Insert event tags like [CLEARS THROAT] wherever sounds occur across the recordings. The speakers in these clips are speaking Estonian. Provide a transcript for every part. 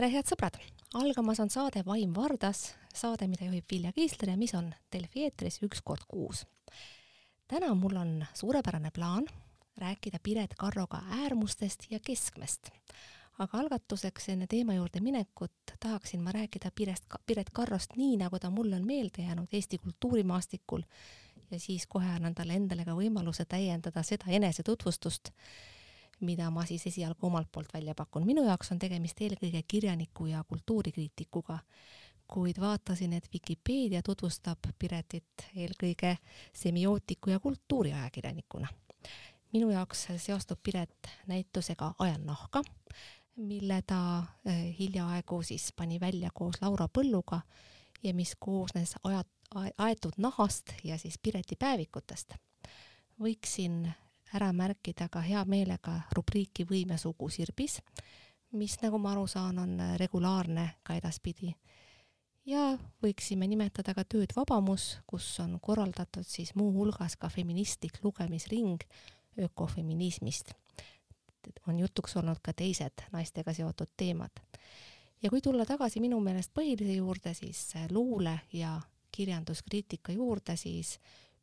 tere, head sõbrad! algamas on saade Vaim Vardas, saade, mida juhib Vilja Kiisler ja mis on Delfi eetris üks kord kuus. täna mul on suurepärane plaan rääkida Piret Karroga äärmustest ja keskmest. aga algatuseks enne teema juurde minekut tahaksin ma rääkida Pirest, Piret Karrost nii, nagu ta mulle on meelde jäänud Eesti kultuurimaastikul ja siis kohe annan talle endale ka võimaluse täiendada seda enesetutvustust, mida ma siis esialgu omalt poolt välja pakun. minu jaoks on tegemist eelkõige kirjaniku ja kultuurikriitikuga, kuid vaatasin, et Vikipeedia tutvustab Piretit eelkõige semiootiku ja kultuuriajakirjanikuna. minu jaoks seostub Piret näitusega Ajan nahka, mille ta eh, hiljaaegu siis pani välja koos Laura Põlluga ja mis koosnes ajat, aetud nahast ja siis Pireti päevikutest. võiksin ära märkida ka hea meelega rubriiki Võimesugu Sirbis, mis, nagu ma aru saan, on regulaarne ka edaspidi. ja võiksime nimetada ka tööd Vabamus, kus on korraldatud siis muuhulgas ka feministlik lugemisring ökofeminismist. on jutuks olnud ka teised naistega seotud teemad. ja kui tulla tagasi minu meelest põhilise juurde, siis luule ja kirjanduskriitika juurde, siis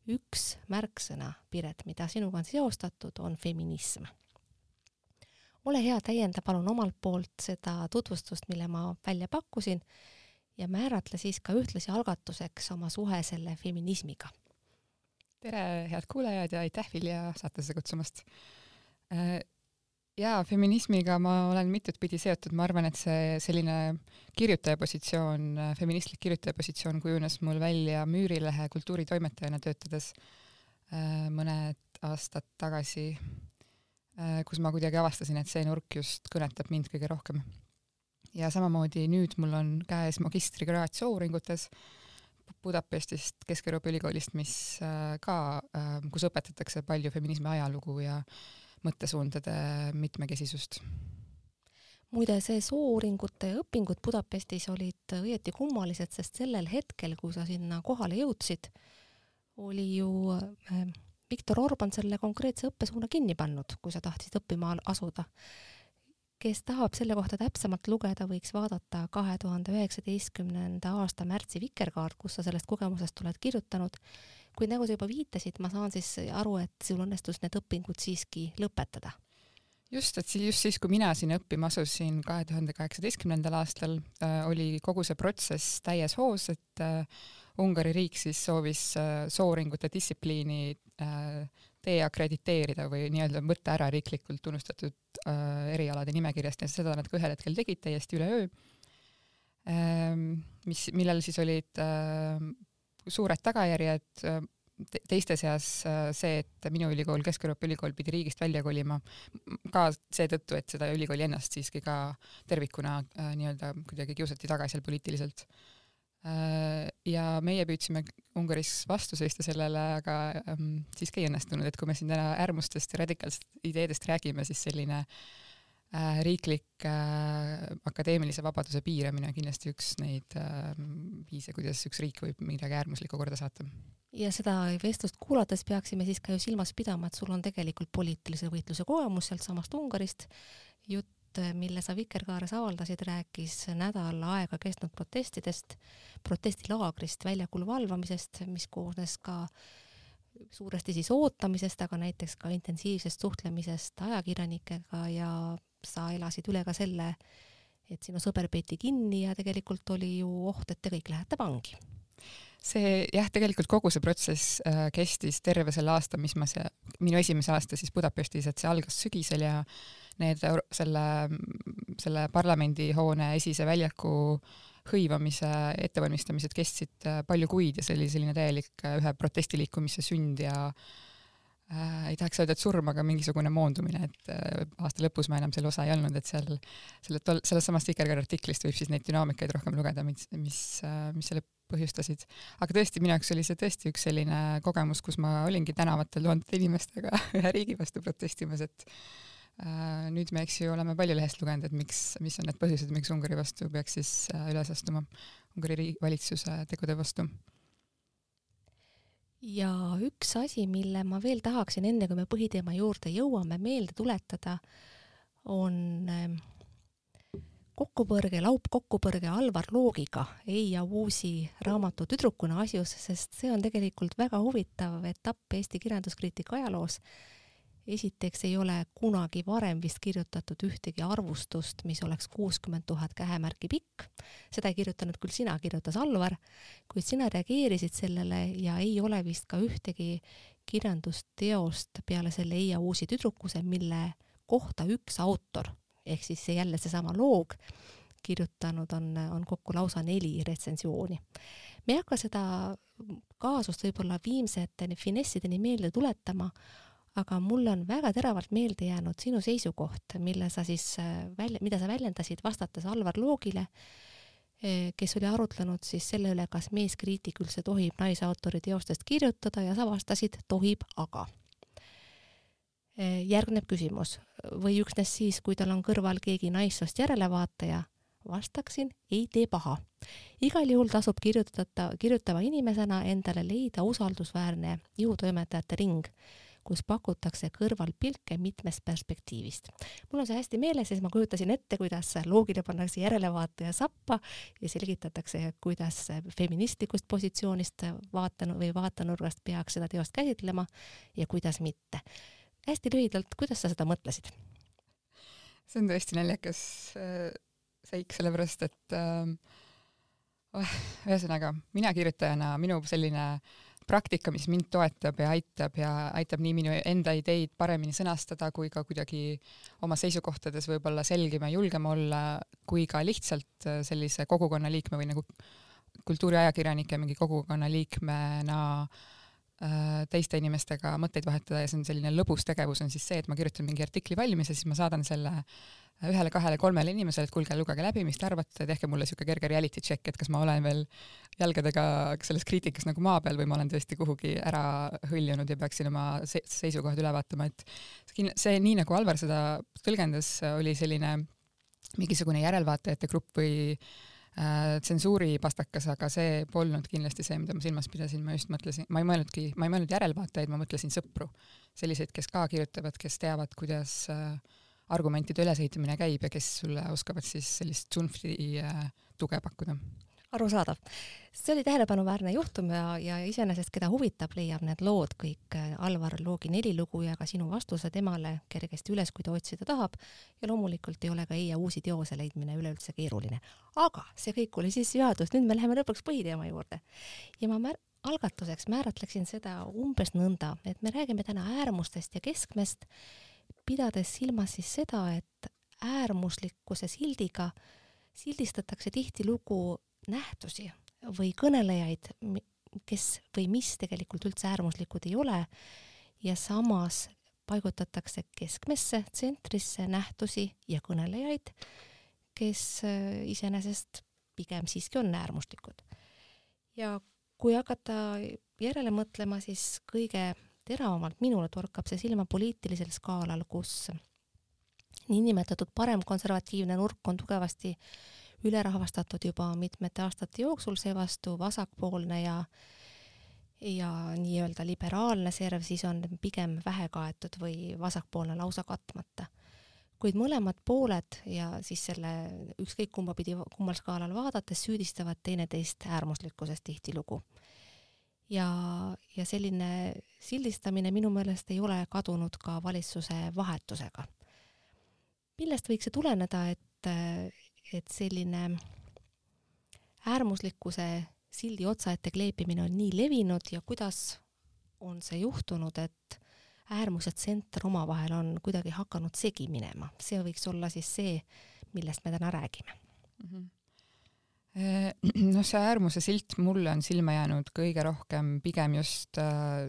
üks märksõna, Piret, mida sinuga on seostatud, on feminism. ole hea, täienda palun omalt poolt seda tutvustust, mille ma välja pakkusin ja määratle siis ka ühtlasi algatuseks oma suhe selle feminismiga. tere, head kuulajad ja aitäh, Vilja, saatesse kutsumast äh, jaa, feminismiga ma olen mitut pidi seotud, ma arvan, et see selline kirjutaja positsioon, feministlik kirjutaja positsioon kujunes mul välja Müürilehe kultuuritoimetajana töötades äh, mõned aastad tagasi, äh, kus ma kuidagi avastasin, et see nurk just kõnetab mind kõige rohkem. ja samamoodi nüüd mul on käes magistrikraad soouuringutes Budapestist, Kesk-Euroopa Ülikoolist, mis äh, ka, kus õpetatakse palju feminismi ajalugu ja mõttesuundade mitmekesisust. muide, see soouuringute õpingud Budapestis olid õieti kummalised, sest sellel hetkel, kui sa sinna kohale jõudsid, oli ju äh, Viktor Orban selle konkreetse õppesuuna kinni pannud, kui sa tahtsid õppima asuda. kes tahab selle kohta täpsemalt lugeda, võiks vaadata kahe tuhande üheksateistkümnenda aasta märtsi Vikerkaart, kus sa sellest kogemusest oled kirjutanud kuid nagu sa juba viitasid, ma saan siis aru, et sul õnnestus need õpingud siiski lõpetada. just, et just siis, kui mina sinna õppima asusin kahe tuhande kaheksateistkümnendal aastal äh,, oli kogu see protsess täies hoos, et äh, Ungari riik siis soovis äh, soouuringute distsipliini deakrediteerida või nii-öelda võtta ära riiklikult tunnustatud erialade nimekirjast ja seda nad ka ühel hetkel tegid täiesti üleöö ähm,, mis, millel siis olid äh, suured tagajärjed, teiste seas äh, see, et minu ülikool, Kesk-Euroopa Ülikool pidi riigist välja kolima, ka seetõttu, et seda ülikooli ennast siiski ka tervikuna äh, nii-öelda kuidagi kiusati taga seal poliitiliselt. Äh, ja meie püüdsime Ungaris vastu seista sellele, aga ähm, siiski ei õnnestunud, et kui me siin täna äärmustest ja radikaalsetest ideedest räägime, siis selline äh, Äh, riiklik äh, akadeemilise vabaduse piiramine on kindlasti üks neid äh, viise, kuidas üks riik võib midagi äärmuslikku korda saata. ja seda vestlust kuulates peaksime siis ka ju silmas pidama, et sul on tegelikult poliitilise võitluse kogemus sealtsamast Ungarist, jutt, mille sa Vikerkaares avaldasid, rääkis nädal aega kestnud protestidest, protestilaagrist, väljakul valvamisest, mis koosnes ka suuresti siis ootamisest, aga näiteks ka intensiivsest suhtlemisest ajakirjanikega ja sa elasid üle ka selle, et sinu sõber peeti kinni ja tegelikult oli ju oht, et te kõik lähete vangi. See jah, tegelikult kogu see protsess äh, kestis terve selle aasta, mis ma see, minu esimese aasta siis Budapestis, et see algas sügisel ja need selle, selle parlamendihoone esise väljaku hõivamise ettevalmistamised kestsid äh, palju kuid ja see oli selline täielik äh, ühe protestiliikumise sünd ja äh, äh, ei tahaks öelda, et surm, aga mingisugune moondumine, et äh, aasta lõpus ma enam selle osa ei olnud, et seal selle tol-, sellest samast Vikerkaare artiklist võib siis neid dünaamikaid rohkem lugeda, mis, mis äh,, mis selle põhjustasid. aga tõesti, minu jaoks oli see tõesti üks selline kogemus, kus ma olingi tänavatel tuhandete inimestega [LAUGHS] ühe riigi vastu protestimas, et äh, nüüd me, eks ju, oleme palju lehest lugenud, et miks, mis on need põhjused, miks Ungari vastu peaks siis äh, üles astuma, Ungari riigi valitsuse tegude vastu ja üks asi, mille ma veel tahaksin, enne kui me põhiteema juurde jõuame, meelde tuletada, on ähm, kokkupõrge, laupkokkupõrge Alvar Loogiga Ei ja Uusi raamatu Tüdrukuna asjus, sest see on tegelikult väga huvitav etapp Eesti kirjanduskriitika ajaloos. Esiteks ei ole kunagi varem vist kirjutatud ühtegi arvustust, mis oleks kuuskümmend tuhat käemärki pikk. seda ei kirjutanud küll sina, kirjutas Alvar, kuid sina reageerisid sellele ja ei ole vist ka ühtegi kirjandusteost peale selle Ei ja Uusi tüdrukuse, mille kohta üks autor ehk siis see jälle seesama loog kirjutanud on, on kokku lausa neli retsensiooni. me ei hakka seda kaasust võib-olla viimsete finessideni meelde tuletama, aga mulle on väga teravalt meelde jäänud sinu seisukoht, mille sa siis välja, mida sa väljendasid vastates Alvar Loogile, kes oli arutlenud siis selle üle, kas meeskriitik üldse tohib naisautori teostest kirjutada ja sa vastasid, tohib, aga. Järgneb küsimus, või üksnes siis, kui tal on kõrval keegi naissoost järelevaataja, vastaksin, ei tee paha. igal juhul tasub kirjutada, kirjutava inimesena endale leida usaldusväärne juhutoimetajate ring, kus pakutakse kõrvalpilke mitmest perspektiivist. mul on see hästi meeles siis ma kujutasin ette, kuidas loogile pannakse järelevaataja sappa ja selgitatakse, kuidas feministlikust positsioonist vaatan- või vaatenurgast peaks seda teost käsitlema ja kuidas mitte hästi lühidalt, kuidas sa seda mõtlesid? see on tõesti naljakas äh, seik, sellepärast et äh, ühesõnaga, mina kirjutajana, minu selline praktika, mis mind toetab ja aitab ja aitab nii minu enda ideid paremini sõnastada kui ka kuidagi oma seisukohtades võib-olla selgem ja julgem olla, kui ka lihtsalt äh, sellise kogukonna liikme või nagu kultuuriajakirjanike mingi kogukonna liikmena äh, Äh, teiste inimestega mõtteid vahetada ja see on selline lõbus tegevus, on siis see, et ma kirjutan mingi artikli valmis ja siis ma saadan selle ühele-kahele-kolmele inimesele, et kuulge, lugege läbi, mis te arvate, tehke mulle niisugune kerge reality check, et kas ma olen veel jalgadega selles kriitikas nagu maa peal või ma olen tõesti kuhugi ära hõljunud ja peaksin oma se seisukohad üle vaatama, et see, nii nagu Alvar seda tõlgendas, oli selline mingisugune järelvaatajate grupp või äh, Äh, tsensuuripastakas, aga see polnud kindlasti see, mida ma silmas pidasin, ma just mõtlesin, ma ei mõelnudki, ma ei mõelnud järelvaatajaid, ma mõtlesin sõpru. selliseid, kes ka kirjutavad, kes teavad, kuidas äh, argumentide ülesehitamine käib ja kes sulle oskavad siis sellist tsunfti äh, tuge pakkuda arusaadav. see oli tähelepanuväärne juhtum ja, ja iseenesest, keda huvitab, leiab need lood kõik äh, Alvar Loogi neli lugu ja ka sinu vastuse temale kergesti üles, kui ta otsida tahab. ja loomulikult ei ole ka Eia uusi teose leidmine üleüldse keeruline. aga see kõik oli sissejuhatus, nüüd me läheme lõpuks põhiteema juurde. ja ma mär-, algatuseks määratleksin seda umbes nõnda, et me räägime täna äärmustest ja keskmest, pidades silmas siis seda, et äärmuslikkuse sildiga sildistatakse tihtilugu nähtusi või kõnelejaid, kes või mis tegelikult üldse äärmuslikud ei ole ja samas paigutatakse keskmesse, tsentrisse nähtusi ja kõnelejaid, kes äh, iseenesest pigem siiski on äärmuslikud. ja kui hakata järele mõtlema, siis kõige teravamalt minule torkab see silma poliitilisel skaalal, kus niinimetatud paremkonservatiivne nurk on tugevasti ülerahvastatud juba mitmete aastate jooksul, seevastu vasakpoolne ja ja nii-öelda liberaalne serv siis on pigem vähe kaetud või vasakpoolne lausa katmata. kuid mõlemad pooled ja siis selle ükskõik kumba pidi, kummal skaalal vaadates süüdistavad teineteist äärmuslikkuses tihtilugu. ja, ja selline sildistamine minu meelest ei ole kadunud ka valitsuse vahetusega. millest võiks see tuleneda, et et selline äärmuslikkuse sildi otsaette kleepimine on nii levinud ja kuidas on see juhtunud, et äärmus ja tsenter omavahel on kuidagi hakanud segi minema, see võiks olla siis see, millest me täna räägime mm. -hmm [CLEARS THROAT] noh, see äärmuse silt mulle on silma jäänud kõige rohkem pigem just äh,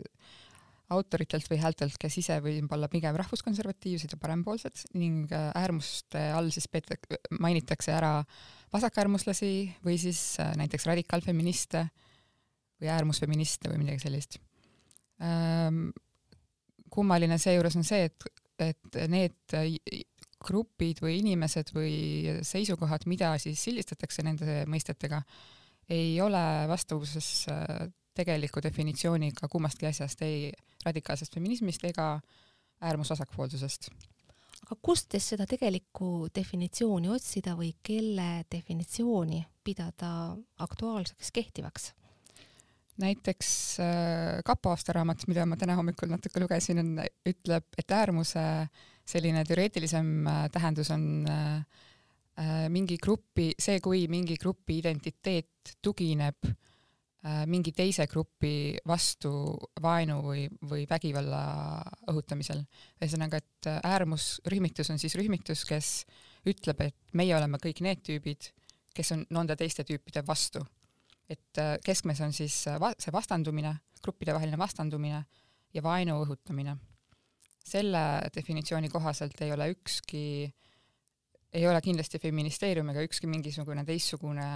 autoritelt või häältelt, kes ise võib-olla pigem rahvuskonservatiivsed ja parempoolsed ning äh, äärmuste all siis peetakse, mainitakse ära vasakäärmuslasi või siis äh, näiteks radikaalfeministe või äärmusfeministe või midagi sellist. Ähm, kummaline seejuures on see, et, et need grupid või inimesed või seisukohad, mida siis sildistatakse nende mõistetega, ei ole vastavuses äh, tegeliku definitsiooniga kummastki asjast, ei radikaalsest feminismist ega äärmusvasakpoolsusest. aga kust siis seda tegelikku definitsiooni otsida või kelle definitsiooni pidada aktuaalseks, kehtivaks? näiteks äh, kapo aastaraamat, mida ma täna hommikul natuke lugesin, on, ütleb, et äärmuse selline teoreetilisem äh, tähendus on äh, mingi grupi, see, kui mingi grupi identiteet tugineb mingi teise grupi vastu vaenu või, või vägivalla õhutamisel. ühesõnaga, et äärmusrühmitus on siis rühmitus, kes ütleb, et meie oleme kõik need tüübid, kes on nende teiste tüüpide vastu et äh, keskmes on siis äh, va see vastandumine, gruppidevaheline vastandumine ja vaenu õhutamine. selle definitsiooni kohaselt ei ole ükski, ei ole kindlasti feministeerium ega ükski mingisugune teistsugune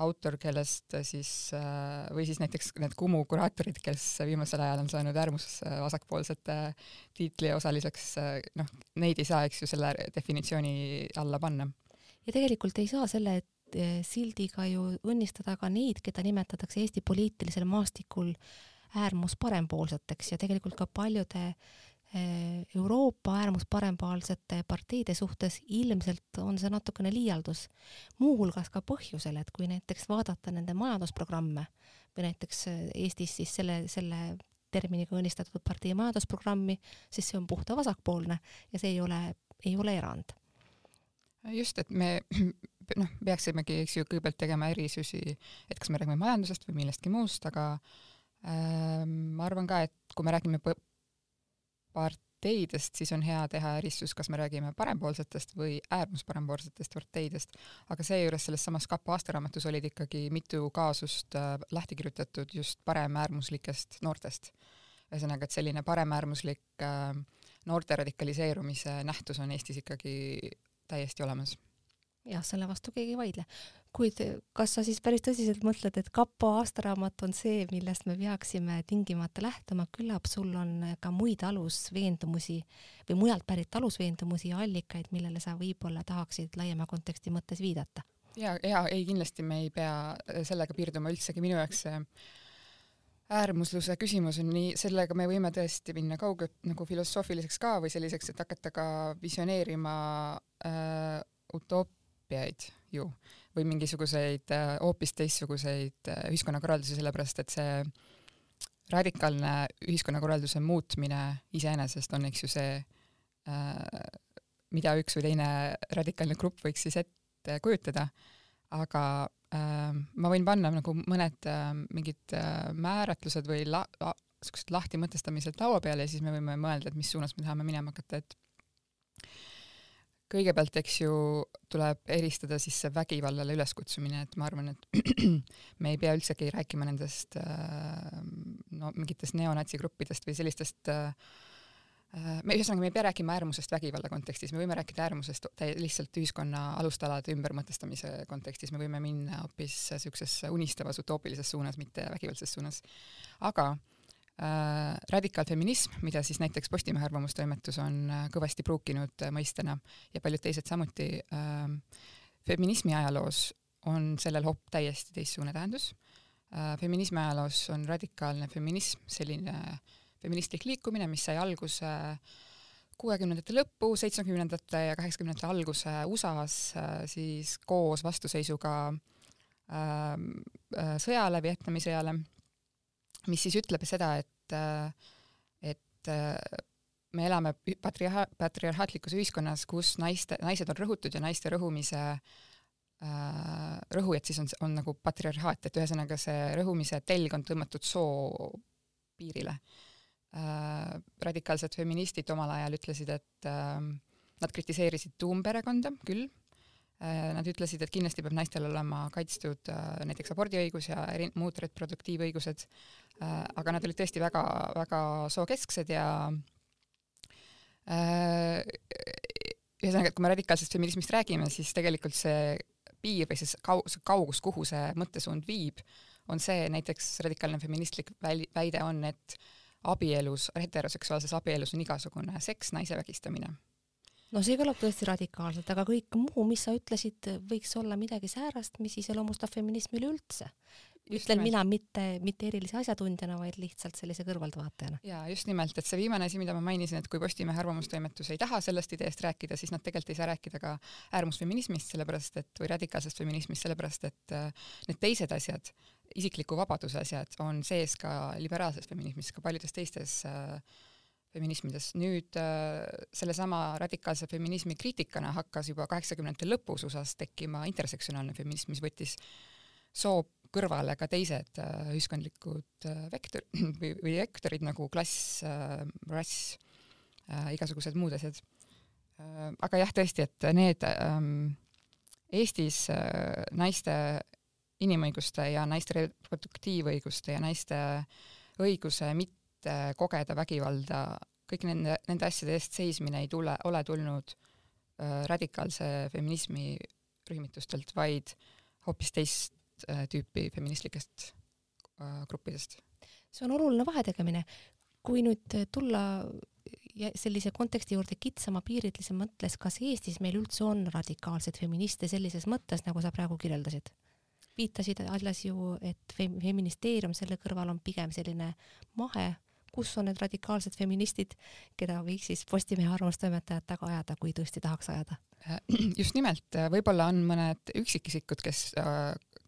autor, kellest siis äh, või siis näiteks need Kumu kuraatorid, kes viimasel ajal on saanud äärmusvasakpoolsete tiitli osaliseks, noh, neid ei saa, eks ju, selle definitsiooni alla panna. ja tegelikult ei saa selle Eh, sildiga ju õnnistada ka neid, keda nimetatakse Eesti poliitilisel maastikul äärmusparempoolseteks ja tegelikult ka paljude eh, Euroopa äärmusparempoolsete parteide suhtes ilmselt on see natukene liialdus. muuhulgas ka põhjusel, et kui näiteks vaadata nende majandusprogramme või näiteks eh, Eestis siis selle, selle terminiga õnnistatud partei majandusprogrammi, siis see on puhta vasakpoolne ja see ei ole, ei ole erand just, et me [CLEARS THROAT] noh, peaksimegi, eks ju, kõigepealt tegema erisusi, et kas me räägime majandusest või millestki muust, aga äh, ma arvan ka, et kui me räägime parteidest, siis on hea teha erisus, kas me räägime parempoolsetest või äärmusparempoolsetest parteidest, aga seejuures selles samas kapo aastaraamatus olid ikkagi mitu kaasust äh, lahti kirjutatud just paremäärmuslikest noortest. ühesõnaga, et selline paremäärmuslik äh, noorte radikaliseerumise nähtus on Eestis ikkagi täiesti olemas jah, selle vastu keegi ei vaidle. Kuid kas sa siis päris tõsiselt mõtled, et kapo aastaraamat on see, millest me peaksime tingimata lähtuma, küllap sul on ka muid alusveendumusi või mujalt pärit alusveendumusi ja allikaid, millele sa võib-olla tahaksid laiema konteksti mõttes viidata? ja, ja ei, kindlasti me ei pea sellega piirduma üldsegi, minu jaoks see äärmusluse küsimus on nii, sellega me võime tõesti minna kaugelt nagu filosoofiliseks ka või selliseks, et hakata ka visioneerima äh, utoop-, õppijaid ju või mingisuguseid äh, hoopis teistsuguseid äh, ühiskonnakorraldusi, sellepärast et see radikaalne ühiskonnakorralduse muutmine iseenesest on, eks ju, see, äh, mida üks või teine radikaalne grupp võiks siis ette kujutada, aga ma võin panna nagu mõned mingid määratlused või la-, niisugused lahti mõtestamised laua peale ja siis me võime mõelda, et mis suunas me tahame minema hakata, et kõigepealt, eks ju, tuleb eristada siis see vägivallale üleskutsumine, et ma arvan, et [CLEARS THROAT] me ei pea üldsegi rääkima nendest äh, no mingitest neonatsigruppidest või sellistest äh, me ühesõnaga, me ei pea rääkima äärmusest vägivalla kontekstis, me võime rääkida äärmusest lihtsalt ühiskonna alustalade ümbermõtestamise kontekstis, me võime minna hoopis niisugusesse unistavas utoopilises suunas, mitte vägivaldses suunas. aga äh, äh, radikaalfeminism, mida siis näiteks Postimehe arvamustoimetus on äh, kõvasti pruukinud äh, mõistena. Ja paljud teised samuti. Äh,, feminismi ajaloos on sellel hoop täiesti teistsugune tähendus. Äh,. feminismi ajaloos on radikaalne feminism selline feministlik liikumine, mis sai alguse kuuekümnendate lõppu, seitsmekümnendate ja kaheksakümnendate alguse USA-s äh, siis koos vastuseisuga äh, äh sõjale, Vietnami sõjale mis siis ütleb seda, et, et me elame patriarha-, patriarhaatlikus ühiskonnas, kus naiste, naised on rõhutud ja naiste rõhumise äh, rõhujad siis on, on nagu patriarhaat, et ühesõnaga see rõhumise telg on tõmmatud soo piirile äh,. radikaalsed feministid omal ajal ütlesid, et äh, nad kritiseerisid tuumperekonda küll Äh, nad ütlesid, et kindlasti peab naistel olema kaitstud äh, näiteks abordiõigus ja eri, muud reproduktiivõigused, äh, aga nad olid tõesti väga, väga sookesksed ja ühesõnaga, et kui me radikaalsest feminismist räägime, siis tegelikult see piir või siis kau-, see kaugus, kuhu see mõttesuund viib, on see näiteks radikaalne feministlik väl-, väide on, et abielus, heteroseksuaalses abielus on igasugune seks naise vägistamine no see kõlab tõesti radikaalselt, aga kõik muu, mis sa ütlesid, võiks olla midagi säärast, mis iseloomustab feminismi üleüldse. Ütlen mina mitte, mitte erilise asjatundjana, vaid lihtsalt sellise kõrvaltvaatajana. jaa, just nimelt, et see viimane asi, mida ma mainisin, et kui Postimehe arvamustoimetus ei taha sellest ideest rääkida, siis nad tegelikult ei saa rääkida ka äärmusfeminismist, sellepärast et, või radikaalsest feminismist, sellepärast et äh, need teised asjad, isikliku vabaduse asjad, on sees ka liberaalses feminismis, ka paljudes teistes äh, feminismides. nüüd äh, sellesama radikaalse feminismi kriitikana hakkas juba kaheksakümnendate lõpus USA-s tekkima intersektsionaalne feminism, mis võttis soo kõrvale ka teised äh, ühiskondlikud äh, vektor- [CLEARS THROAT] või, või vektorid nagu klass äh,, rass igasugused muud asjad. Aga jah, tõesti, et need ähm, Eestis naiste inimõiguste ja naiste reproduktiivõiguste ja naiste õiguse mitte kogeda vägivalda, kõik nende, nende asjade eest seismine ei tule, ole tulnud radikaalse feminismi rühmitustelt, vaid hoopis teist Äh, tüüpi feministlikest äh, gruppidest. see on oluline vahetegemine. kui nüüd tulla sellise konteksti juurde kitsama piiritlise mõttes, kas Eestis meil üldse on radikaalseid feministe sellises mõttes, nagu sa praegu kirjeldasid? viitasid alles ju, et fem-, feministeerium selle kõrval on pigem selline mahe, kus on need radikaalsed feministid, keda võiks siis Postimehe arvamustoimetajad taga ajada, kui tõesti tahaks ajada? [CLEARS THROAT] just nimelt, võib-olla on mõned üksikisikud, kes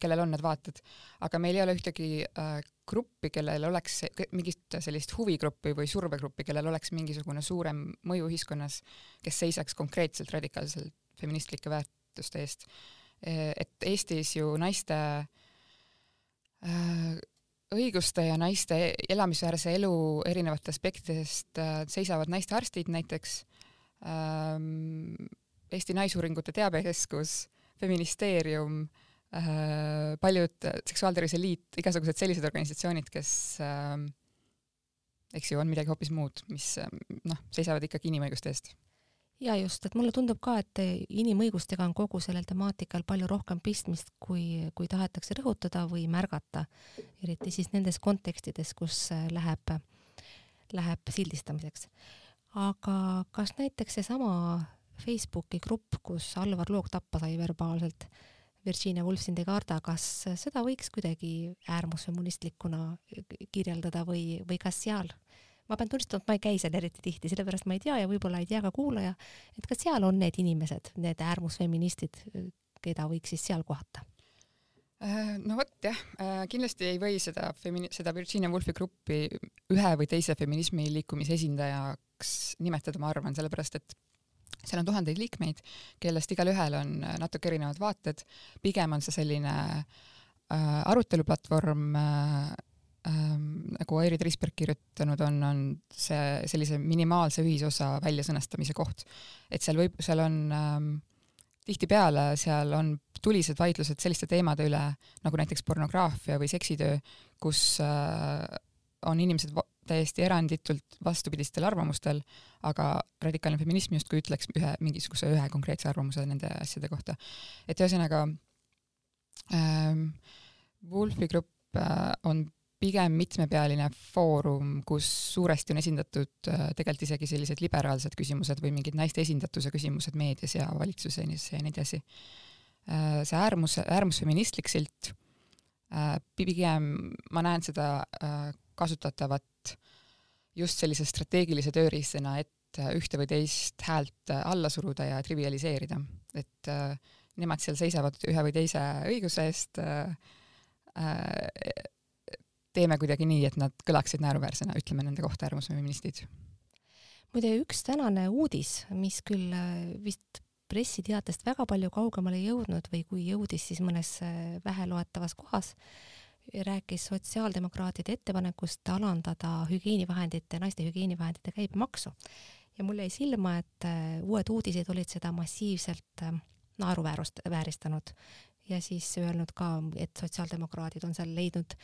kellel on need vaated, aga meil ei ole ühtegi äh, gruppi, kellel oleks mingit sellist huvigruppi või survegruppi, kellel oleks mingisugune suurem mõju ühiskonnas, kes seisaks konkreetselt radikaalselt feministlike väärtuste eest. et Eestis ju naiste äh, õiguste ja naiste elamisväärse elu erinevate aspektidest äh, seisavad naistearstid näiteks ähm,, Eesti Naisuuringute Teabekeskus, Feministeerium Äh, paljud Seksuaaltervise Liit, igasugused sellised organisatsioonid, kes äh, eks ju, on midagi hoopis muud, mis noh, seisavad ikkagi inimõiguste eest. ja just, et mulle tundub ka, et inimõigustega on kogu sellel temaatikal palju rohkem pistmist, kui, kui tahetakse rõhutada või märgata, eriti siis nendes kontekstides, kus läheb, läheb sildistamiseks. aga kas näiteks seesama Facebooki grupp, kus Alvar Loog tappa sai verbaalselt, Virginia Woolf sind ei karda, kas seda võiks kuidagi äärmusfeministlikuna kirjeldada või, või kas seal ma pean tunnistama, et ma ei käi seal eriti tihti, sellepärast ma ei tea ja võib-olla ei tea ka kuulaja, et kas seal on need inimesed, need äärmusfeministid, keda võiks siis seal kohata? Äh, no vot jah, äh, kindlasti ei või seda femini-, seda Virginia Woolfi gruppi ühe või teise feminismi liikumise esindajaks nimetada, ma arvan, sellepärast et seal on tuhandeid liikmeid, kellest igalühel on äh, natuke erinevad vaated, pigem on see selline äh, aruteluplatvorm äh, äh, nagu Airi Trisberg kirjutanud on, on see sellise minimaalse ühisosa väljasõnastamise koht. et seal võib, seal on ähm, tihtipeale seal on tulised vaidlused selliste teemade üle, nagu näiteks pornograafia või seksitöö, kus äh, on inimesed täiesti eranditult vastupidistel arvamustel, aga radikaalne feminism justkui ütleks ühe, mingisuguse ühe konkreetse arvamuse nende asjade kohta. et ühesõnaga ähm,, Wolfi grupp äh, on pigem mitmepealine foorum, kus suuresti on esindatud äh, tegelikult isegi sellised liberaalsed küsimused või mingid naiste esindatuse küsimused meedias ja valitsuses ja nii edasi äh,. see äärmus, äärmusfeministlik silt äh, pigem ma näen seda äh, kasutatavat just sellise strateegilise tööriistana, et ühte või teist häält alla suruda ja trivialiseerida, et äh, nemad seal seisavad ühe või teise õiguse eest äh,, äh, teeme kuidagi nii, et nad kõlaksid naeruväärsena, ütleme nende kohta äärmusfeministid. muide, üks tänane uudis, mis küll äh, vist pressiteatest väga palju kaugemale ei jõudnud või kui jõudis, siis mõnes äh, väheloetavas kohas, rääkis sotsiaaldemokraatide ettepanekust alandada hügieenivahendite, naiste hügieenivahendite käibemaksu. ja mul jäi silma, et äh, uued uudised olid seda massiivselt äh, naeruväärust, vääristanud ja siis öelnud ka, et sotsiaaldemokraadid on seal leidnud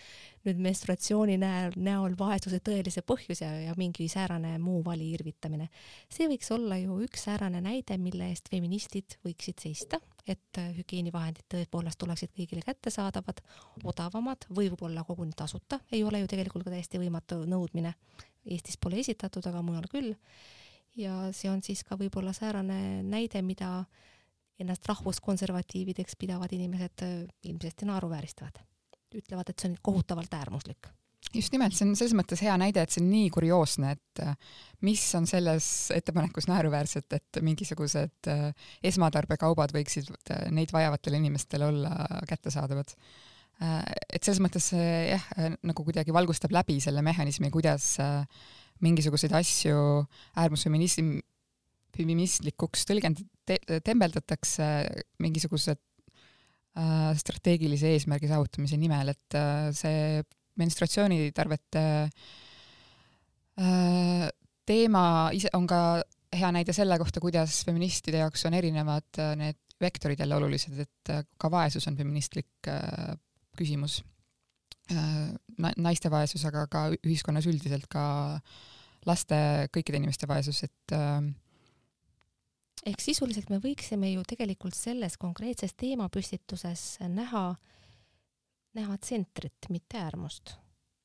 nüüd menstruatsiooni näol, näol vaesuse tõelise põhjuse ja, mingi säärane muu vali irvitamine. see võiks olla ju üks säärane näide, mille eest feministid võiksid seista, et hügieenivahendid tõepoolest oleksid kõigile kättesaadavad, odavamad või võib-olla koguni tasuta, ei ole ju tegelikult ka täiesti võimatu nõudmine. Eestis pole esitatud, aga mujal küll. ja see on siis ka võib-olla säärane näide, mida ennast rahvuskonservatiivideks pidavad inimesed äh, ilmsesti naeruvääristavad. ütlevad, et see on kohutavalt äärmuslik just nimelt, see on selles mõttes hea näide, et see on nii kurioosne, et äh, mis on selles ettepanekus naeruväärset, et mingisugused äh, esmatarbekaubad võiksid neid vajavatele inimestele olla kättesaadavad. et selles mõttes jah, nagu kuidagi valgustab läbi selle mehhanismi, kuidas mingisuguseid asju äärmusfeminism, feministlikuks tõlgend- te,, tembeldatakse mingisuguse strateegilise eesmärgi saavutamise nimel, et see menstratsioonitarvete äh, teema ise on ka hea näide selle kohta, kuidas feministide jaoks on erinevad äh, need vektorid jälle olulised, et äh, ka vaesus on feministlik küsimus. naiste vaesus, aga ka ühiskonnas üldiselt ka laste, kõikide inimeste vaesus, et ehk sisuliselt me võiksime ju tegelikult selles konkreetses teemapüstituses näha äh, näha tsentrit, mitte äärmust.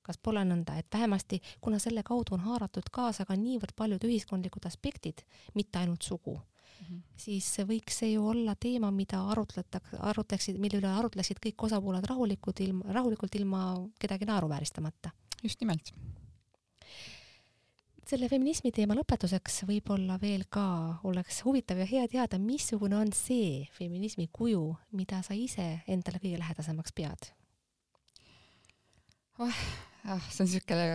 kas pole nõnda, et vähemasti, kuna selle kaudu on haaratud kaasa ka niivõrd paljud ühiskondlikud aspektid, mitte ainult sugu mm, -hmm. siis võiks see ju olla teema, mida arutletakse, arutleksid, mille üle arutleksid kõik osapooled rahulikud, ilma, rahulikult ilma kedagi naeruvääristamata. just nimelt selle feminismi teema lõpetuseks võib-olla veel ka oleks huvitav ja hea teada, missugune on see feminismi kuju, mida sa ise endale kõige lähedasemaks pead oh, ah, see on niisugune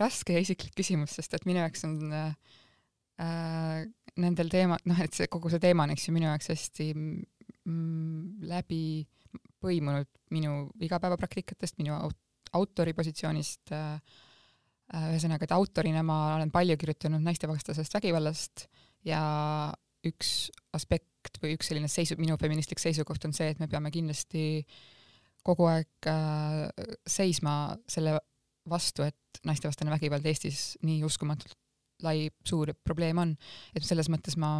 raske ja isiklik küsimus, sest et minu jaoks on äh, nendel teema, noh, et see kogu see teema on, eks ju, minu jaoks hästi mm, läbi põimunud minu igapäevapraktikatest, minu aut autori positsioonist äh,. Ühesõnaga, et autorina ma olen palju kirjutanud naistevastasest vägivallast ja üks aspekt või üks selline seisu, minu feministlik seisukoht on see, et me peame kindlasti äh, kogu aeg äh, seisma selle vastu, et naistevastane vägivald Eestis nii uskumatult lai, suur probleem on, et selles mõttes ma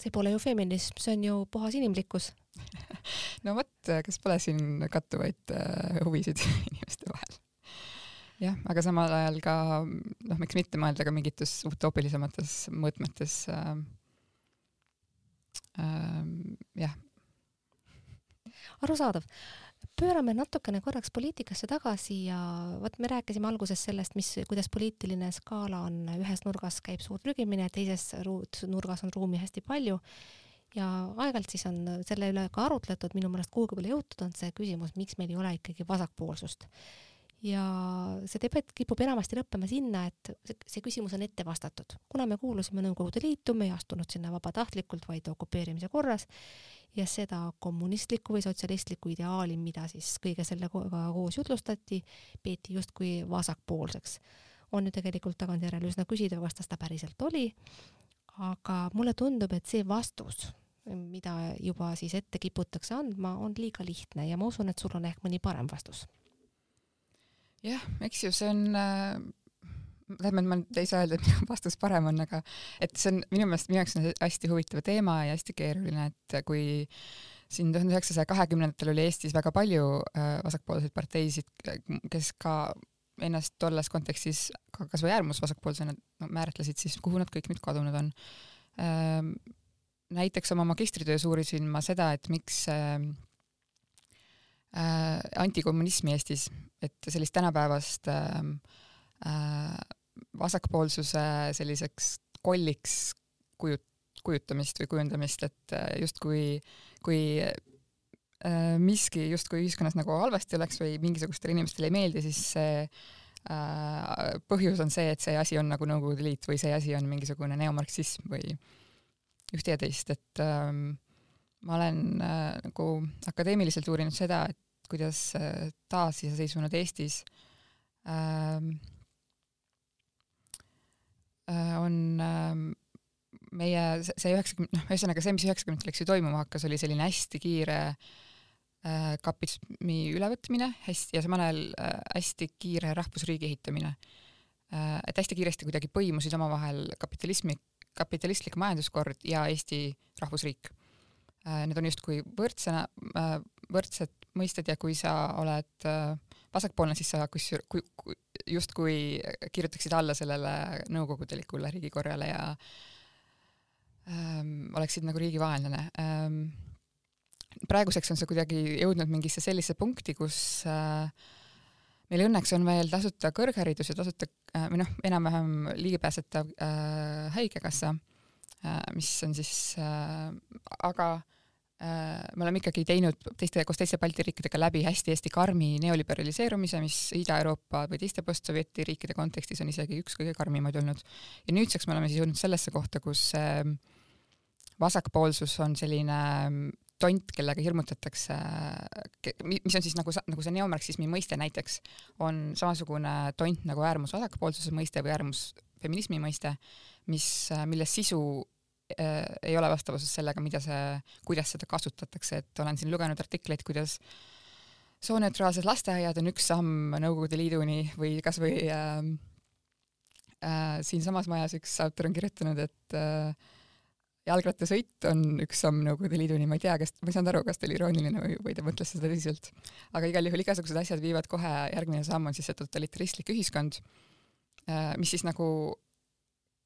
see pole ju feminism, see on ju puhas inimlikkus [LAUGHS] no vot, kas pole siin kattuvaid äh, huvisid [LAUGHS] inimeste vahel? Jah, aga samal ajal ka noh, miks mitte mõelda ka mingites utoopilisemates mõõtmetes äh,. Äh, jah. arusaadav pöörame natukene korraks poliitikasse tagasi ja vot me rääkisime alguses sellest, mis, kuidas poliitiline skaala on, ühes nurgas käib suur trügimine, teises nurgas on ruumi hästi palju ja aeg-ajalt siis on selle üle ka arutletud, minu meelest kuhugi pole jõutud, on see küsimus, miks meil ei ole ikkagi vasakpoolsust. Ja see debatt kipub enamasti lõppema sinna, et see, see küsimus on ette vastatud. kuna me kuulusime Nõukogude Liitu, me ei astunud sinna vabatahtlikult, vaid okupeerimise korras ja seda kommunistlikku või sotsialistlikku ideaali, mida siis kõige sellega koos jutlustati, peeti justkui vasakpoolseks. on ju tegelikult tagantjärele üsna küsitav, kas ta seda päriselt oli, aga mulle tundub, et see vastus, mida juba siis ette kiputakse andma, on liiga lihtne ja ma usun, et sul on ehk mõni parem vastus. Jah, eks ju, see on äh tähendab, ma ei saa öelda, et minu [LAUGHS] vastus parem on, aga et see on minu meelest, minu jaoks on see hästi huvitav teema ja hästi keeruline, et kui siin tuhande üheksasaja kahekümnendatel oli Eestis väga palju äh, vasakpoolseid parteisid, kes ka ennast tolles kontekstis ka kasvõi äärmusvasakpoolsena no, määratlesid, siis kuhu nad kõik nüüd kadunud on ähm,. näiteks oma magistritöös uurisin ma seda, et miks äh, äh, antikommunismi Eestis, et sellist tänapäevast äh, äh, vasakpoolsuse selliseks kolliks kujut-, kujutamist või kujundamist, et äh, justkui, kui äh, miski justkui ühiskonnas nagu halvasti oleks või mingisugustele inimestele ei meeldi, siis see äh, põhjus on see, et see asi on nagu Nõukogude Liit või see asi on mingisugune neomarksism või ühte ja teist, et ähm, ma olen äh, nagu akadeemiliselt uurinud seda, et kuidas äh, taasiseseisvunud Eestis ähm, Äh, on ähm, meie see üheksakümne, noh, ühesõnaga see, mis üheksakümnendatel, eks ju, toimuma hakkas, oli selline hästi kiire äh, kapitismi ülevõtmine, hästi, ja samal ajal äh, hästi kiire rahvusriigi ehitamine äh,. et hästi kiiresti kuidagi põimusid omavahel kapitalismi, kapitalistlik majanduskord ja Eesti rahvusriik äh,. Need on justkui võrdsena võrdsed mõisted ja kui sa oled äh, vasakpoolne, siis sa kus, kui, kui, justkui kirjutaksid alla sellele nõukogudelikule riigikorrale ja ähm, oleksid nagu riigi vaenlane ähm,. praeguseks on see kuidagi jõudnud mingisse sellisesse punkti, kus äh, meil õnneks on veel tasuta kõrgharidus ja tasuta äh, või noh, enam-vähem ligipääsetav äh, haigekassa äh,, mis on siis äh,, aga äh, me oleme ikkagi teinud teiste, koos teiste Balti riikidega läbi hästi-hästi karmi neoliberaliseerumise, mis Ida-Euroopa või teiste postsovjeti riikide kontekstis on isegi üks kõige karmimaid olnud. ja nüüdseks me oleme siis jõudnud sellesse kohta, kus äh, vasakpoolsus on selline tont, kellega hirmutatakse, mis on siis nagu, nagu see neomarksismi mõiste näiteks, on samasugune tont nagu äärmusvasakpoolsuse mõiste või äärmusfeminismi mõiste, mis, mille sisu äh, ei ole vastavuses sellega, mida see, kuidas seda kasutatakse, et olen siin lugenud artikleid, kuidas sooneutraalsed lasteaiad on üks samm Nõukogude Liiduni või kasvõi äh, äh, siinsamas majas üks autor on kirjutanud, et äh, jalgrattasõit on üks samm Nõukogude Liiduni, ma ei tea, kas, ma ei saanud aru, kas ta oli irooniline või, või ta mõtles seda tõsiselt. aga igal juhul igasugused asjad viivad kohe, järgmine samm on siis see totalitaristlik ühiskond, äh, mis siis nagu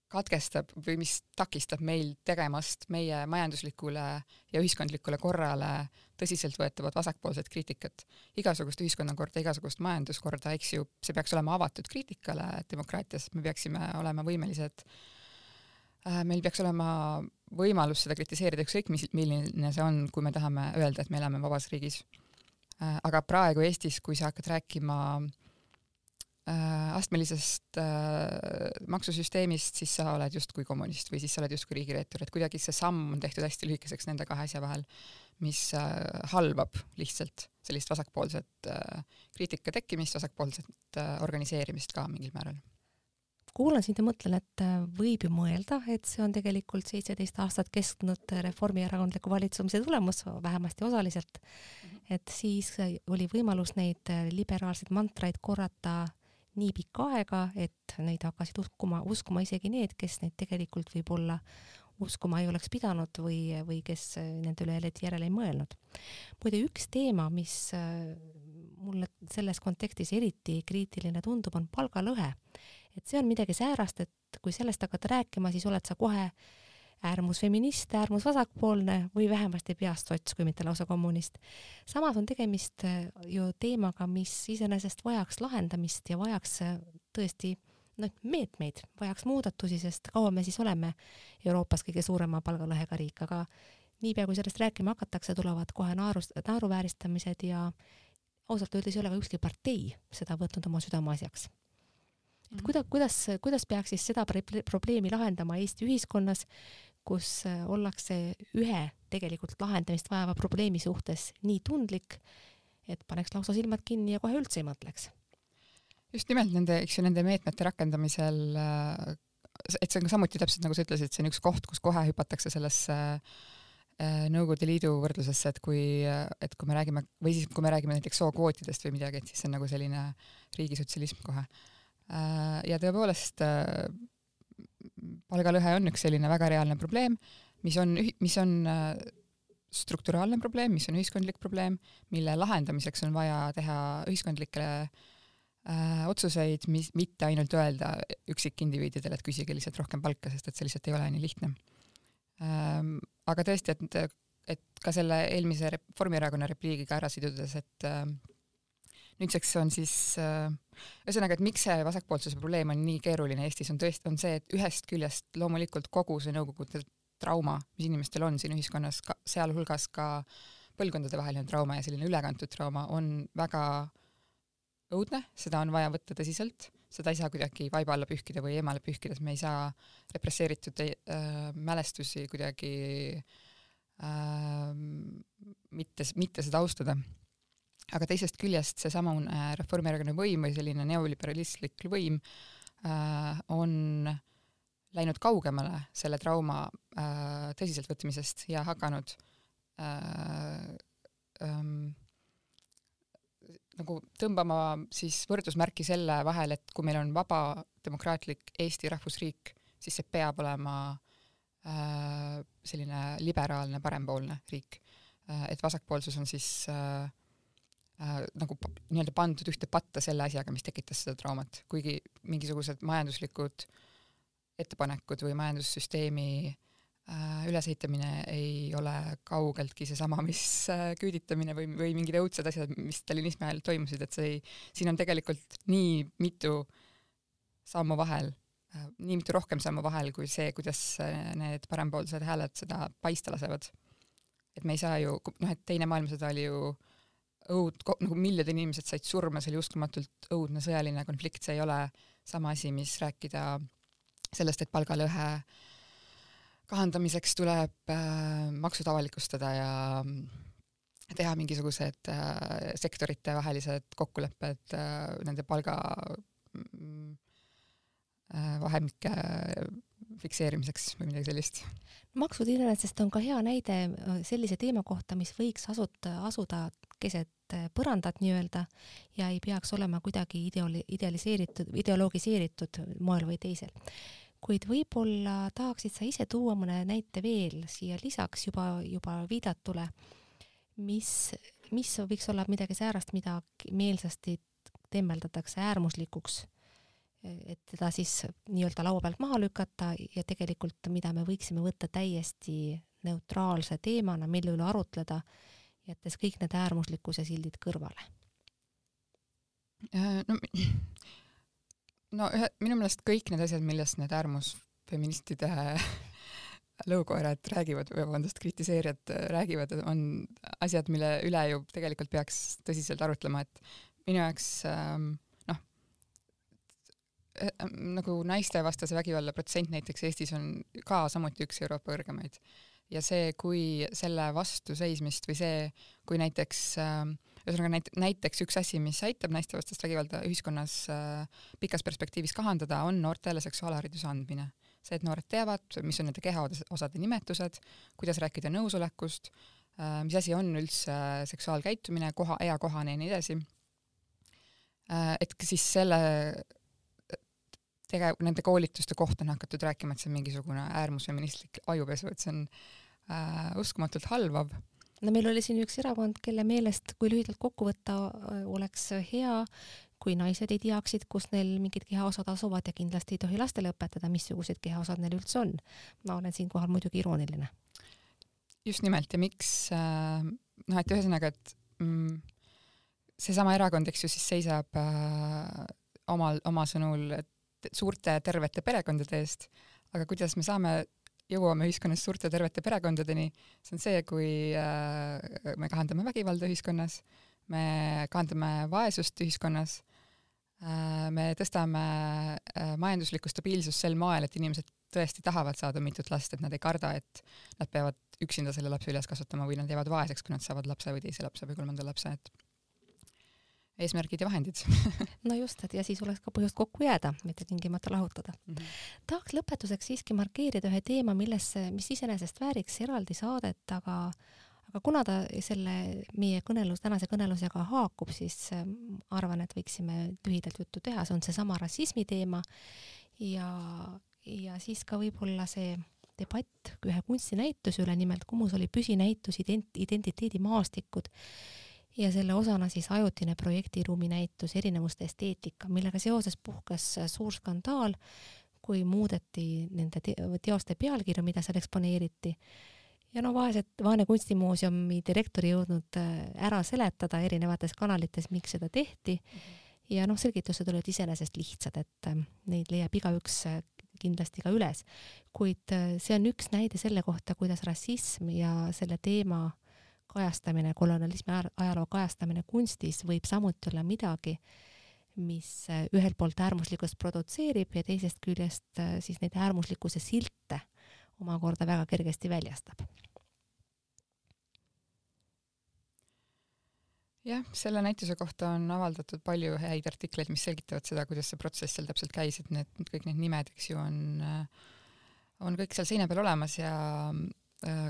katkestab või mis takistab meil tegemast meie majanduslikule ja ühiskondlikule korrale tõsiseltvõetavat vasakpoolset kriitikat. igasugust ühiskonnakorda, igasugust majanduskorda, eks ju, see peaks olema avatud kriitikale demokraatias, me peaksime olema võimelised äh, meil peaks olema võimalus seda kritiseerida, ükskõik mis, milline see on, kui me tahame öelda, et me elame vabas riigis. Äh, aga praegu Eestis, kui sa hakkad rääkima äh, astmelisest äh, maksusüsteemist, siis sa oled justkui kommunist või siis sa oled justkui riigireetur, et kuidagi see samm on tehtud hästi lühikeseks nende kahe asja vahel, mis äh, halvab lihtsalt sellist vasakpoolset äh, kriitika tekkimist, vasakpoolset äh, organiseerimist ka mingil määral kuulan sind ja mõtlen, et äh, võib ju mõelda, et see on tegelikult seitseteist aastat kestnud reformierakondliku valitsemise tulemus, vähemasti osaliselt. Mhm. et siis oli võimalus neid äh, liberaalseid mantraid korrata nii pikka aega, et neid hakkasid uskuma, uskuma isegi need, kes neid tegelikult võib-olla uskuma ei oleks pidanud või, või kes äh, nende üle järele ei mõelnud. muide, üks teema, mis mulle selles kontekstis eriti kriitiline tundub, on palgalõhe et see on midagi säärast, et kui sellest hakata rääkima, siis oled sa kohe äärmusfeminist, äärmusvasakpoolne või vähemasti peast sots, kui mitte lausa kommunist. samas on tegemist äh, ju teemaga, mis iseenesest vajaks lahendamist ja vajaks äh, tõesti noh, meetmeid, vajaks muudatusi, sest kaua me siis oleme Euroopas kõige suurema palgalõhega riik, aga niipea kui sellest rääkima hakatakse, tulevad kohe naerust, naeruvääristamised ja ausalt öeldes ei ole ka ükski partei seda võtnud oma südameasjaks. Et kuida-, kuidas, kuidas peaks siis seda probleemi lahendama Eesti ühiskonnas, kus äh, ollakse ühe tegelikult lahendamist vajava probleemi suhtes nii tundlik, et paneks lausa silmad kinni ja kohe üldse ei mõtleks? just nimelt nende, eks ju, nende meetmete rakendamisel, äh, et see on ka samuti täpselt nagu sa ütlesid, see on üks koht, kus kohe hüpatakse sellesse äh, Nõukogude Liidu võrdlusesse, et kui, et kui me räägime või siis, kui me räägime näiteks sookvootidest või midagi, et siis see on nagu selline riigisotsialism kohe ja tõepoolest palgalõhe on üks selline väga reaalne probleem, mis on, mis on äh, strukturaalne probleem, mis on ühiskondlik probleem, mille lahendamiseks on vaja teha ühiskondlikke äh, otsuseid, mis, mitte ainult öelda üksikindiviididele, et küsige lihtsalt rohkem palka, sest et see lihtsalt ei ole nii lihtne ähm,. aga tõesti, et, et ka selle eelmise Reformierakonna repliigiga ära sidudes, et äh, nüüdseks on siis äh, ühesõnaga, et miks see vasakpoolsuse probleem on nii keeruline Eestis, on tõesti, on see, et ühest küljest loomulikult kogu see Nõukogude trauma, mis inimestel on siin ühiskonnas, sealhulgas ka põlvkondadevaheline trauma ja selline ülekantud trauma on väga õudne, seda on vaja võtta tõsiselt, seda ei saa kuidagi vaiba alla pühkida või eemale pühkida, sest me ei saa represseeritud äh, mälestusi kuidagi äh, mitte, mitte seda austada aga teisest küljest seesamune äh, Reformierakonna võim või selline neoliberalistlik võim äh, on läinud kaugemale selle trauma äh, tõsiseltvõtmisest ja hakanud äh, ähm, nagu tõmbama siis võrdusmärki selle vahel, et kui meil on vaba demokraatlik Eesti rahvusriik, siis see peab olema äh, selline liberaalne parempoolne riik äh,. et vasakpoolsus on siis äh, äh, nagu nii-öelda pandud ühte patta selle asjaga, mis tekitas seda traumat, kuigi mingisugused majanduslikud ettepanekud või majandussüsteemi äh, ülesehitamine ei ole kaugeltki seesama, mis äh, küüditamine või, või mingid õudsed asjad, mis stalinismi ajal toimusid, et see ei, siin on tegelikult nii mitu sammu vahel, nii mitu rohkem sammu vahel kui see, kuidas need parempoolsed hääled seda paista lasevad. et me ei saa ju, noh, et Teine maailmasõda oli ju õud, nagu miljonid inimesed said surma, see oli uskumatult õudne sõjaline konflikt, see ei ole sama asi, mis rääkida sellest, et palgalõhe kahandamiseks tuleb äh, maksud avalikustada ja teha mingisugused äh, sektorite vahelised kokkulepped äh, nende palga äh, vahemike fikseerimiseks või midagi sellist. maksud iseenesest on ka hea näide sellise teema kohta, mis võiks asuta, asuda keset põrandat nii-öelda ja ei peaks olema kuidagi ideoli-, idealiseeritud, ideologiseeritud moel või teisel. Kuid võib-olla tahaksid sa ise tuua mõne näite veel siia lisaks juba, juba viidatule, mis, mis võiks olla midagi säärast, mida meelsasti temmeldatakse äärmuslikuks, et teda siis nii-öelda laua pealt maha lükata ja tegelikult, mida me võiksime võtta täiesti neutraalse teemana, mille üle arutleda, jättes kõik need äärmuslikkuse sildid kõrvale. Äh, no no ühe, minu meelest kõik need asjad, millest need äärmusfeministide [LAUGHS] lõukoerad räägivad, vabandust, kritiseerijad räägivad, on asjad, mille üle ju tegelikult peaks tõsiselt arutlema, et minu jaoks ähm, noh, äh, nagu naistevastase vägivalla protsent näiteks Eestis on ka samuti üks Euroopa kõrgemaid. Ja see, kui selle vastu seismist või see, kui näiteks äh, ühesõnaga näit-, näiteks üks asi, mis aitab naistevastast vägivalda ühiskonnas äh, pikas perspektiivis kahandada, on noortele seksuaalhariduse andmine. see, et noored teavad, mis on nende kehaosade nimetused, kuidas rääkida nõusolekust äh,, mis asi on üldse seksuaalkäitumine, koha, eakohane ja nii edasi äh,. et siis selle tege-, nende koolituste kohta on hakatud rääkima, et see on mingisugune äärmusfeministlik ajupesu, et see on äh, uskumatult halvav no meil oli siin üks erakond, kelle meelest, kui lühidalt kokku võtta, oleks hea, kui naised ei teaksid, kus neil mingid kehaosad asuvad ja kindlasti ei tohi lastele õpetada, missugused kehaosad neil üldse on. ma olen siinkohal muidugi irooniline. just nimelt ja miks äh, noh, et ühesõnaga, et mm, seesama erakond, eks ju, siis seisab äh, omal, oma sõnul suurte tervete perekondade eest, aga kuidas me saame jõuame ühiskonnas suurte tervete perekondadeni, see on see, kui äh, me kahandame vägivalda ühiskonnas, me kahandame vaesust ühiskonnas äh,, me tõstame äh, majanduslikku stabiilsust sel moel, et inimesed tõesti tahavad saada mitut last, et nad ei karda, et nad peavad üksinda selle lapse üles kasvatama või nad jäävad vaeseks, kui nad saavad lapse või teise lapse või kolmanda lapse, et eesmärgid ja vahendid [LAUGHS] no just, et ja siis oleks ka põhjust kokku jääda, mitte tingimata lahutada mm. -hmm. tahaks lõpetuseks siiski markeerida ühe teema, millesse, mis iseenesest vääriks eraldi saadet, aga aga kuna ta selle meie kõnelus, tänase kõnelusega haakub, siis ähm, arvan, et võiksime lühidalt juttu teha, see on seesama rassismi teema ja, ja siis ka võib-olla see debatt ühe kunstinäituse üle, nimelt Kumus oli püsinäitus ident-, identiteedimaastikud ja selle osana siis ajutine projektiruumi näitus Erinevuste esteetika, millega seoses puhkes suur skandaal, kui muudeti nende te teoste pealkirju, mida seal eksponeeriti. ja no vaesed, vaene kunstimuuseumi direktor ei jõudnud äh, ära seletada erinevates kanalites, miks seda tehti mm. -hmm. ja noh, selgitused olid iseenesest lihtsad, et äh, neid leiab igaüks äh, kindlasti ka üles. kuid see on üks näide selle kohta, kuidas rassism ja selle teema äh, kajastamine, kolonialismi ajaloo kajastamine kunstis võib samuti olla midagi, mis äh, ühelt poolt äärmuslikkust produtseerib ja teisest küljest äh, siis neid äärmuslikkuse silte omakorda väga kergesti väljastab. jah, selle näituse kohta on avaldatud palju häid artikleid, mis selgitavad seda, kuidas see protsess seal täpselt käis, et need, kõik need nimed, eks ju, on, äh, on kõik seal seina peal olemas ja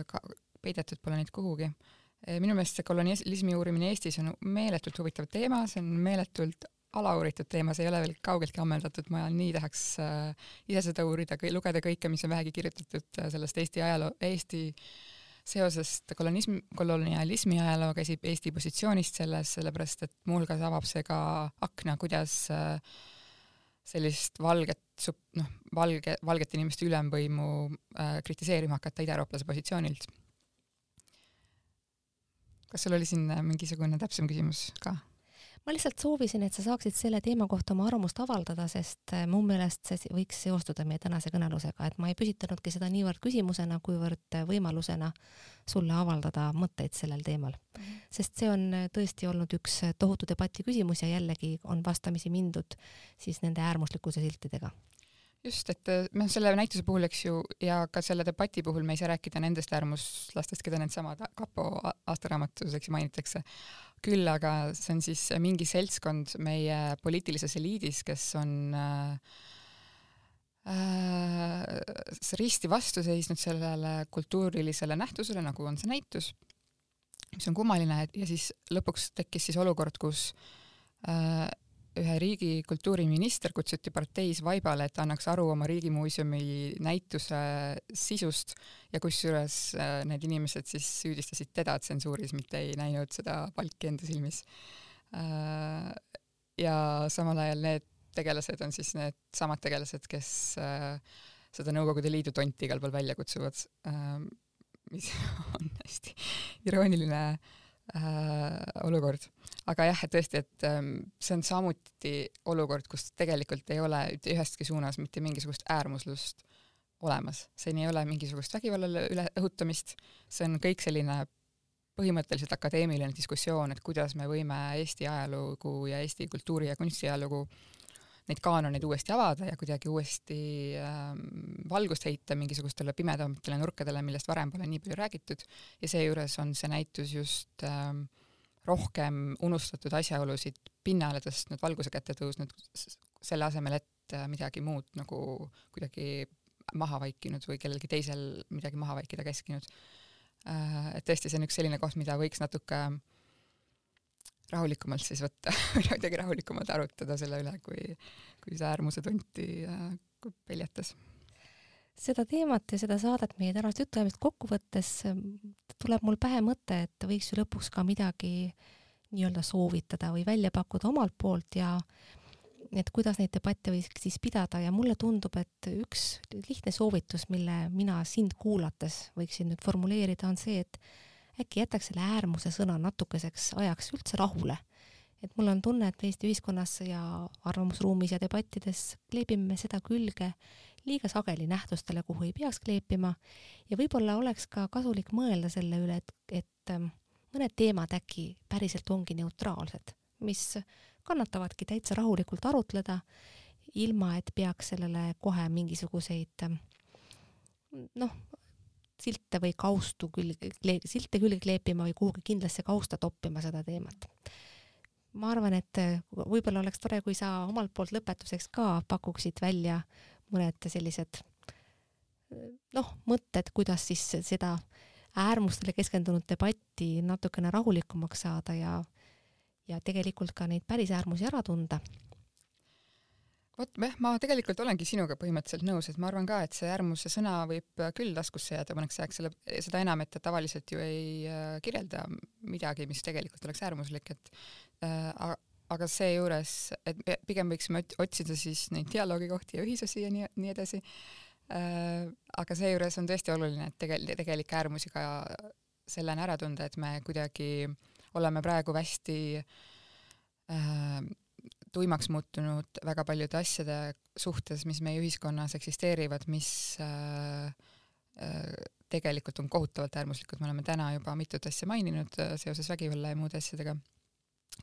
ka peidetud pole neid kuhugi Eh, minu meelest see kolonialismi uurimine Eestis on meeletult huvitav teema, see on meeletult alauuritud teema, see ei ole veel kaugeltki ammendatud, ma nii tahaks äh, ise seda uurida, lugeda kõike, mis on vähegi kirjutatud äh, sellest Eesti ajaloo, Eesti seosest kolonism, kolonialismi ajalooga, Eesti positsioonist selles, sellepärast et muuhulgas avab see ka akna, kuidas äh, sellist valget noh, valge, valgete inimeste ülemvõimu äh, kritiseerima hakata idaeurooplase positsioonilt. Kas sul oli siin mingisugune täpsem küsimus ka? ma lihtsalt soovisin, et sa saaksid selle teema kohta oma arvamust avaldada, sest äh, mu meelest see võiks seostuda meie tänase kõnelusega, et ma ei püstitanudki seda niivõrd küsimusena, kuivõrd äh, võimalusena sulle avaldada mõtteid sellel teemal. -hmm. sest see on äh, tõesti olnud üks tohutu debati küsimus ja jällegi on vastamisi mindud siis nende äärmuslikkuse siltidega just, et noh, selle näituse puhul, eks ju, ja ka selle debati puhul me ei saa rääkida nendest äärmuslastest, keda needsamad kapo aastaraamatus, eks ju, mainitakse, küll aga see on siis mingi seltskond meie poliitilises eliidis, kes on äh, äh, risti vastu seisnud sellele kultuurilisele nähtusele, nagu on see näitus, mis on kummaline ja siis lõpuks tekkis siis olukord, kus äh, ühe riigi kultuuriminister kutsuti parteis vaibale, et annaks aru oma riigimuuseumi näituse sisust ja kusjuures äh, need inimesed siis süüdistasid teda tsensuuris, mitte ei näinud seda palki enda silmis. Äh, ja samal ajal need tegelased on siis need samad tegelased, kes äh, seda Nõukogude Liidu tonti igal pool välja kutsuvad, mis [LAUGHS] on hästi irooniline olukord. Aga jah, et tõesti, et ähm, see on samuti olukord, kus tegelikult ei ole ühestki suunas mitte mingisugust äärmuslust olemas, siin ei ole mingisugust vägivallale üle õhutamist, see on kõik selline põhimõtteliselt akadeemiline diskussioon, et kuidas me võime Eesti ajalugu ja Eesti kultuuri- ja kunstiajalugu neid kaanoneid uuesti avada ja kuidagi uuesti ähm, valgust heita mingisugustele pimedamatele nurkadele, millest varem pole nii palju räägitud ja seejuures on see näitus just ähm, rohkem unustatud asjaolusid pinnale tõstnud, valguse kätte tõusnud, selle asemel, et äh, midagi muud nagu kuidagi maha vaikinud või kellelgi teisel midagi maha vaikida käskinud. Äh, et tõesti, see on üks selline koht, mida võiks natuke rahulikumalt siis võtta [LAUGHS] või kuidagi rahulikumalt arutada selle üle, kui, kui seda äärmuse tunti äh, peljatas. Seda teemat ja seda saadet meie tänast jutuajamist kokku võttes ähm, tuleb mul pähe mõte, et võiks ju lõpuks ka midagi nii-öelda soovitada või välja pakkuda omalt poolt ja et kuidas neid debatte võiks siis pidada. Ja mulle tundub, et üks lihtne soovitus, mille mina sind kuulates võiksin nüüd formuleerida, on see, et äkki jätaks selle äärmuse sõna natukeseks ajaks üldse rahule. et mul on tunne, et Eesti ühiskonnas ja arvamusruumis ja debattides kleebime seda külge liiga sageli nähtustele, kuhu ei peaks kleepima ja võib-olla oleks ka kasulik mõelda selle üle, et, et ähm, mõned teemad äkki päriselt ongi neutraalsed, mis kannatavadki täitsa rahulikult arutleda, ilma et peaks sellele kohe mingisuguseid ähm, noh, silte või kaustu külge, silte külge kleepima või kuhugi kindlasse kausta toppima seda teemat. ma arvan, et äh, võib-olla oleks tore, kui sa omalt poolt lõpetuseks ka pakuksid välja mõned sellised noh, mõtted, kuidas siis seda äärmustele keskendunud debatti natukene rahulikumaks saada ja, ja tegelikult ka neid päris äärmusi ära tunda. Vot jah, ma tegelikult olengi sinuga põhimõtteliselt nõus, et ma arvan ka, et see äärmuse sõna võib küll taskusse jääda mõneks ajaks, selle, seda enam, et ta tavaliselt ju ei äh, kirjelda midagi, mis tegelikult oleks äärmuslik, et äh, aga seejuures, et pigem võiksime otsida siis neid dialoogikohti ja ühisosi ja nii, nii edasi äh,. aga seejuures on tõesti oluline, et tegel-, tegelikke äärmusi ka sellena ära tunda, et me kuidagi oleme praegu hästi äh, tuimaks muutunud väga paljude asjade suhtes, mis meie ühiskonnas eksisteerivad, mis äh, äh, tegelikult on kohutavalt äärmuslikud, me oleme täna juba mitut asja maininud äh, seoses vägivalla ja muude asjadega.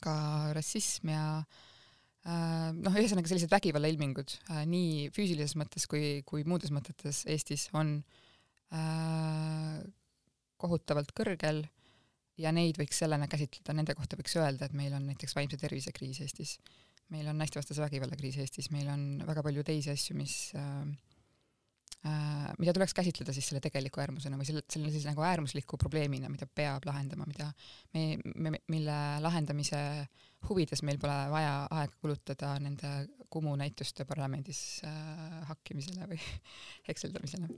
Ka rassism ja äh, noh, ühesõnaga sellised vägivallailmingud äh, nii füüsilises mõttes kui, kui muudes mõtetes Eestis on äh, kohutavalt kõrgel ja neid võiks sellena käsitleda, nende kohta võiks öelda, et meil on näiteks vaimse tervise kriis Eestis, meil on naistevastase vägivalla kriis Eestis, meil on väga palju teisi asju, mis äh, Äh, mida tuleks käsitleda siis selle tegeliku äärmusena või selle, selle siis nagu äärmusliku probleemina, mida peab lahendama, mida me, me, mille lahendamise huvides meil pole vaja aega kulutada nende Kumu näituste parlamendis äh, hakkimisele või [LAUGHS] hekseldamisele.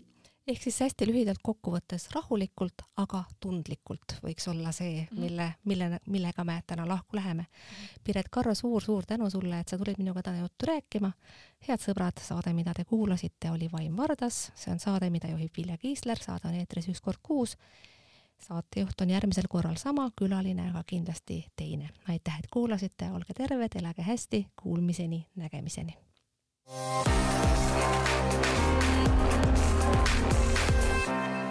Ehk siis hästi lühidalt kokkuvõttes rahulikult, aga tundlikult võiks olla see, mhm. mille, mille, millega me täna lahku läheme. Piret Karro suur,, suur-suur tänu sulle, et sa tulid minuga täna juttu rääkima. head sõbrad, saade, mida te kuulasite, oli Vaim Vardas, see on saade, mida juhib Vilja Kiisler, saade on eetris üks kord kuus. saatejuht on järgmisel korral sama, külaline aga kindlasti teine. aitäh, et kuulasite, olge terved, elage hästi, kuulmiseni, nägemiseni. フフフフ。